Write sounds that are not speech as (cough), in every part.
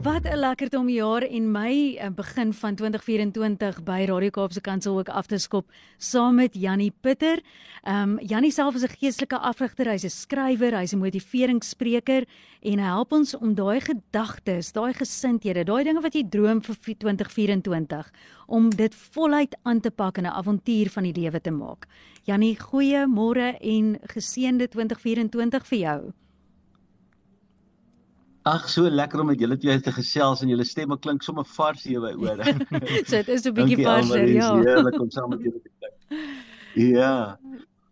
Wat 'n lekkerte om jaar en my eh, begin van 2024 by Radio Kaapse Kansel ook af te skop saam met Jannie Pitter. Ehm um, Jannie self is 'n geestelike afrigter, hy's 'n skrywer, hy's 'n motiveringsspreker en hy help ons om daai gedagtes, daai gesindhede, daai dinge wat jy droom vir 2024 om dit voluit aan te pak en 'n avontuur van die lewe te maak. Jannie, goeie môre en geseënde 2024 vir jou. Ag so lekker om met julle twee te gesels en julle stemme klink sommer vars hier by ore. (laughs) so dit is 'n bietjie varser, ja. Heerlik om saam met julle te klink. Ja.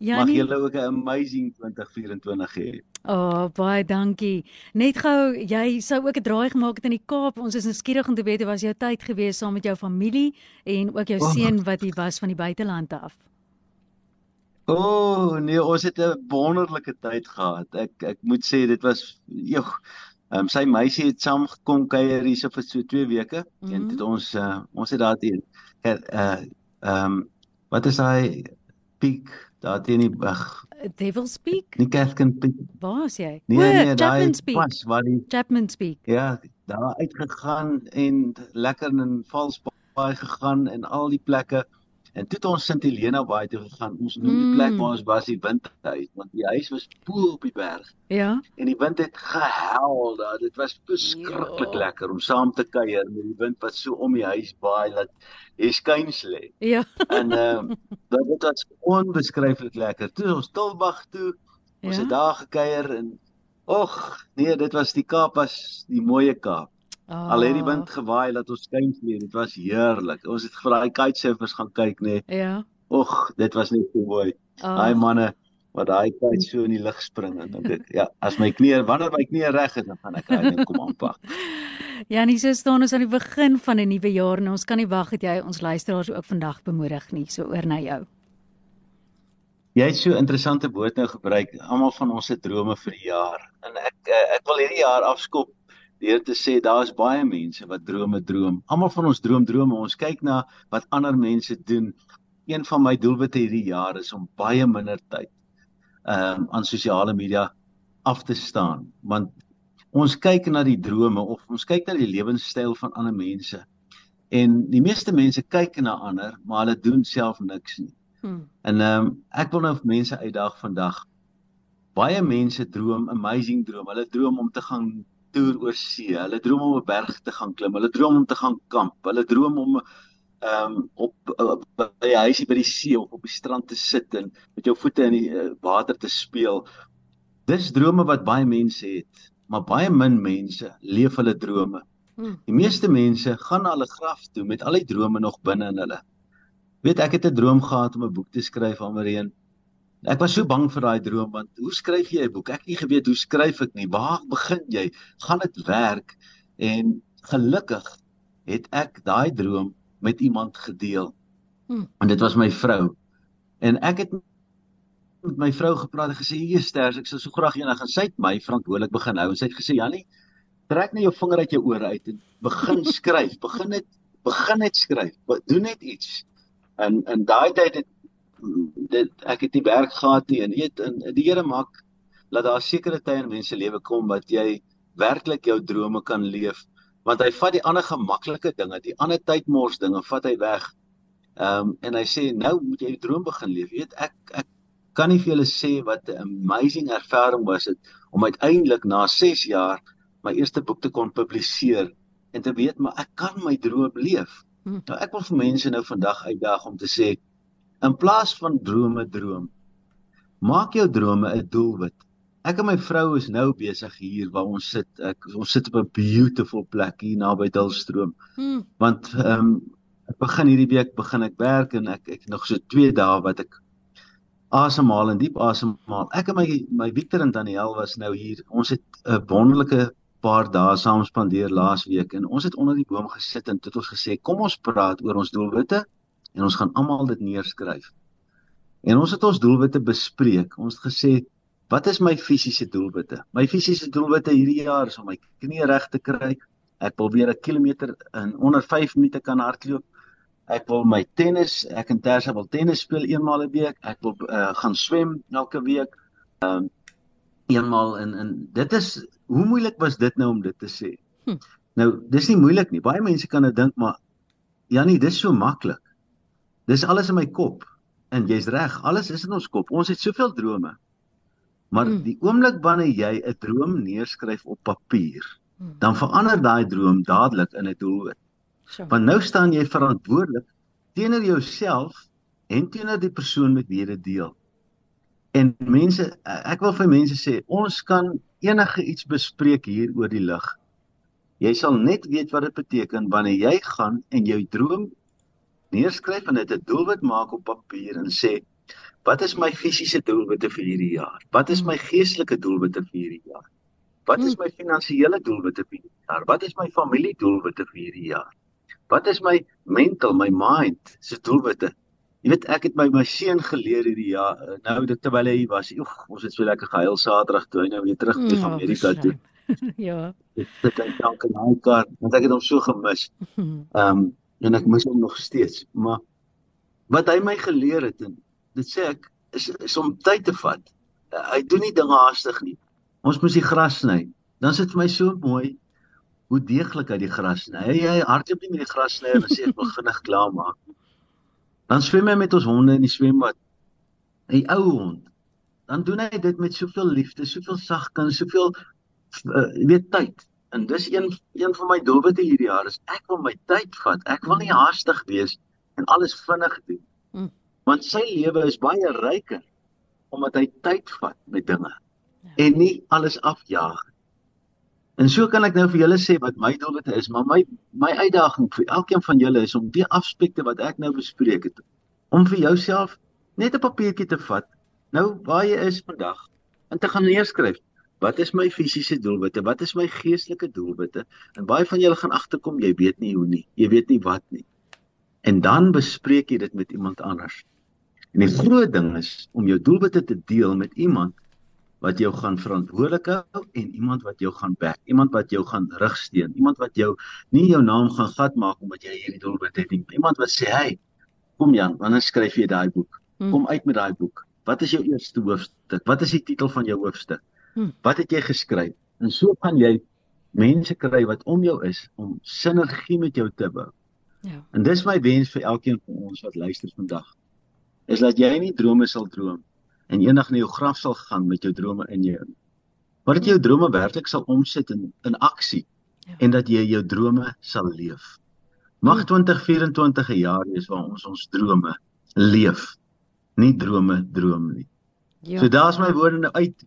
Ja. Mag julle ook 'n amazing 2024 hê. O, oh, baie dankie. Net gou, jy sou ook 'n draai gemaak het in die Kaap. Ons is nuuskierig om te weet hoe was jou tyd gewees saam met jou familie en ook jou oh. seun wat hier was van die buiteland af. O, oh, nee, ons het 'n wonderlike tyd gehad. Ek ek moet sê dit was joh Ehm um, sy meisie het saam gekom kuier hier so vir so 2 weke mm -hmm. en dit ons uh, ons het daar teen uh ehm um, wat is hy peak daar teen die ag Devil Speak? Nie Catherine Peak. Waar is jy? Nee nee, daai pas waar die Chapman Speak. Ja, daar uitgegaan en lekker in Valsbaai gegaan en al die plekke. En toe het ons Sint Helena baie toe gegaan. Ons noem die plek waar ons was die windhuis, want die huis was bo op die berg. Ja. En die wind het gehuil daar. Dit was beskruiklik ja. lekker om saam te kuier met die wind wat so om die huis baai dat jy skuins lê. Ja. En ehm uh, dit was onbeskryflik lekker. Toe ons Tilbag toe, ons ja. het daar gekuier en och, nee, dit was die Kaap was die mooie Kaap. Oh. Al het die wind ah. gewaai dat ons skuins lê, dit was heerlik. Ons het vir daai kitesurfers gaan kyk, nê. Nee. Ja. Och, dit was net so mooi. Oh. Daai manne wat daai kite so in die lug spring en dan dit ja, as my knie, wanneer my knie reg is, dan gaan ek daai ding kom aanpak. (laughs) Ja, nee, so staan ons aan die begin van 'n nuwe jaar en ons kan nie wag dat jy ons luisteraars ook vandag bemoedig nie. So oor na jou. Jy het so 'n interessante woord nou gebruik. Almal van ons het drome vir die jaar. En ek eh, ek wil hierdie jaar afskop deur te sê daar's baie mense wat drome droom. Almal van ons droom drome. Ons kyk na wat ander mense doen. Een van my doelwitte hierdie jaar is om baie minder tyd ehm um, aan sosiale media af te staan want ons kyk na die drome of ons kyk na die lewenstyl van ander mense. En die meeste mense kyk na ander, maar hulle doen self niks nie. Hmm. En ehm um, ek wil nou mense uitdaag vandag. Baie mense droom amazing droom. Hulle droom om te gaan toer oor see. Hulle droom om 'n berg te gaan klim. Hulle droom om te gaan kamp. Hulle droom om ehm um, op by die huisie by die see of op die strand te sit en met jou voete in die uh, water te speel. Dis drome wat baie mense het, maar baie min mense leef hulle drome. Hmm. Die meeste mense gaan na hulle graf toe met al die drome nog binne in hulle. Weet ek het 'n droom gehad om 'n boek te skryf aan Marien. Ek was so bang vir daai droom want hoe skryf jy 'n boek? Ek het nie geweet hoe skryf ek nie. Waar begin jy? Gaan dit werk? En gelukkig het ek daai droom met iemand gedeel. Hmm. En dit was my vrou. En ek het met my vrou gepraat en gesê: "Hier sters, ek sou so graag eendag gaan sy het my verantwoordelik begin hou." En sy het gesê: "Jannie, trek net jou vinger uit jou ore uit en begin (laughs) skryf. begin net begin net skryf. Doen net iets." En in daai tyd het dit ek het die werk gehad nie en weet in die Here maak dat daar sekere tye in mense lewe kom wat jy werklik jou drome kan leef want hy vat die ander gemaklike dinge die ander tydmors dinge vat hy weg. Ehm um, en hy sê nou moet jy jou droom begin leef. Weet ek ek kan nie vir julle sê wat 'n amazing ervaring was dit om uiteindelik na 6 jaar my eerste boek te kon publiseer en te weet maar ek kan my droom leef. Hm. nou ek wil vir mense nou vandag uitdaag om te sê In plaas van drome droom, maak jou drome 'n doelwit. Ek en my vrou is nou besig hier waar ons sit. Ek ons sit op 'n beautiful plek hier naby Dullstroom. Hmm. Want ehm um, ek begin hierdie week begin ek werk en ek ek nog so 2 dae wat ek asemhaal en diep asemhaal. Ek en my my Victor en Daniel was nou hier. Ons het 'n wonderlike paar dae saam spandeer laas week en ons het onder die boom gesit en het ons gesê kom ons praat oor ons doelwitte en ons gaan almal dit neerskryf. En ons het ons doelwitte bespreek. Ons het gesê, wat is my fisiese doelwitte? My fisiese doelwitte hierdie jaar is om my knie reg te kry, Ek wil weer 'n kilometer in onder 5 minute kan hardloop. Ek wil my tennis, ek en Tersa wil tennis speel eenmaal 'n week. Ek wil uh, gaan swem elke week. Ehm um, eenmaal in in dit is hoe moeilik was dit nou om dit te sê? Hm. Nou, dis nie moeilik nie. Baie mense kan dit dink, maar Janie, dis so maklik. Dis alles in my kop. En jy's reg, alles is in ons kop. Ons het soveel drome. Maar hmm. die oomblik wanneer jy 'n droom neerskryf op papier, hmm. dan verander daai droom dadelik in 'n doelwit. So. Want nou staan jy verantwoordelik teenoor jouself en teenoor die persoon met wie jy dit deel. En mense, ek wil vir mense sê, ons kan enige iets bespreek hier oor die lig. Jy sal net weet wat dit beteken wanneer jy gaan en jou droom neerskryf en dit 'n doelwit maak op papier en sê wat is my fisiese doelwitte vir hierdie jaar? Wat is my geestelike doelwitte vir hierdie jaar? Wat is my finansiële doelwitte vir hierdie jaar? Wat is my familie doelwitte vir hierdie jaar? Wat is my mental, my mind se doelwitte? Jy weet ek het my my seun geleer hierdie jaar nou dit terwyl hy was. Oeg, ons het so lekker gehuil Saterdag toe hy nou weer terug is van Amerika toe. ja. Dit het dalk in daai kar, want ek het hom so gemis. Ehm um, en ek mis hom nog steeds, maar wat hy my geleer het en dit sê ek is is om tyd te vat. Uh, hy doen nie dinge haastig nie. Ons moet die gras sny. Dan sit vir my so mooi hoe deeglik hy die gras sny. Hy, hy hardloop nie met die gras sny en sê ek wil vinnig klaar maak. Dan swem hy met ons honde in die swembad. Hy ou hond. Dan doen hy dit met soveel liefde, soveel sagkens, soveel uh, weet tyd. En dis een een van my doelwitte hierdie jaar is ek wil my tyd vat. Ek wil nie haastig wees en alles vinnig doen. Mm. Want sy lewe is baie ryker omdat hy tyd vat met dinge ja. en nie alles afjaag. En so kan ek nou vir julle sê wat my doelwitte is, maar my my uitdaging vir elkeen van julle is om die aspekte wat ek nou bespreek het om vir jouself net 'n papiertjie te vat nou waar jy is vandag en te gaan neerskryf Wat is my fisiese doelwitte? Wat is my geestelike doelwitte? En baie van julle gaan agterkom jy weet nie hoe nie. Jy weet nie wat nie. En dan bespreek jy dit met iemand anders. En die groot ding is om jou doelwitte te deel met iemand wat jou gaan verantwoordelik hou en iemand wat jou gaan back, iemand wat jou gaan rugsteun, iemand wat jou nie jou naam gaan gat maak omdat jy hierdie doelwit het nie. Iemand wat sê, "Hey, kom Jan, wanneer skryf jy daai boek? Hmm. Kom uit met daai boek. Wat is jou eerste hoofstuk? Wat is die titel van jou hoofstuk?" Hm. Wat het jy geskryf? En so kan jy mense kry wat om jou is om sinergie met jou te bou. Ja. En dis my wens vir elkeen van ons wat luister vandag. Is dat jy nie drome sal droom en eendag na jou graf sal gaan met jou drome in jou. Maar dat jy jou drome werklik sal omsit in in aksie ja. en dat jy jou drome sal leef. Mag 2024 hm. 'n jaar wees waar ons ons drome leef, nie drome droom nie. Ja. So daar's my woorde nou uit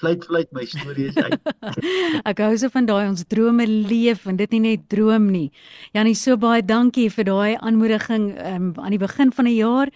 fluit fluit my stories uit. (laughs) ek hou so van daai ons drome leef en dit nie net droom nie. Janie, so baie dankie vir daai aanmoediging um, aan die begin van die jaar.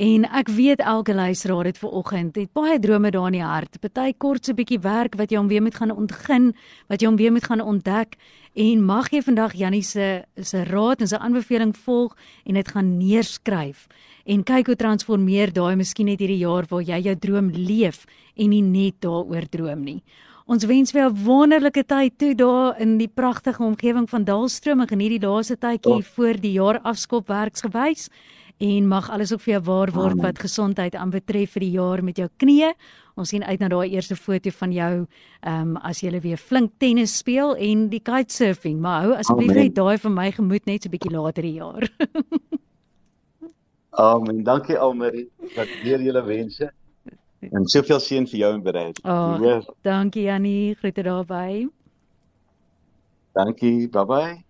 En ek weet elke luisteraar het ver oggend het baie drome daar in die hart. Party kort so 'n bietjie werk wat jy hom weer moet gaan ontgin, wat jy hom weer moet gaan ontdek en mag jy vandag Jannie se se raad en sy aanbeveling volg en dit gaan neerskryf en kyk hoe transformeer daai miskien net hierdie jaar waar jy jou droom leef en nie net daaroor droom nie. Ons wens vir 'n wonderlike tyd toe daar in die pragtige omgewing van Dalstroom en geniet die laaste tydjie oh. voor die jaar afskop werksgewys en mag alles ook vir jou waar word Amen. wat gesondheid aanbetref vir die jaar met jou knie. Ons sien uit na daai eerste foto van jou ehm um, as jy weer flink tennis speel en die kitesurfing, maar hou asseblief net daai vir my gemoed net so 'n bietjie later die jaar. (laughs) Amen. Dankie Almarie. Dat weer julle wense. En soveel seën vir jou en bereid. Oh, ja. Dankie Jannie, groete daarby. Dankie. Bye bye.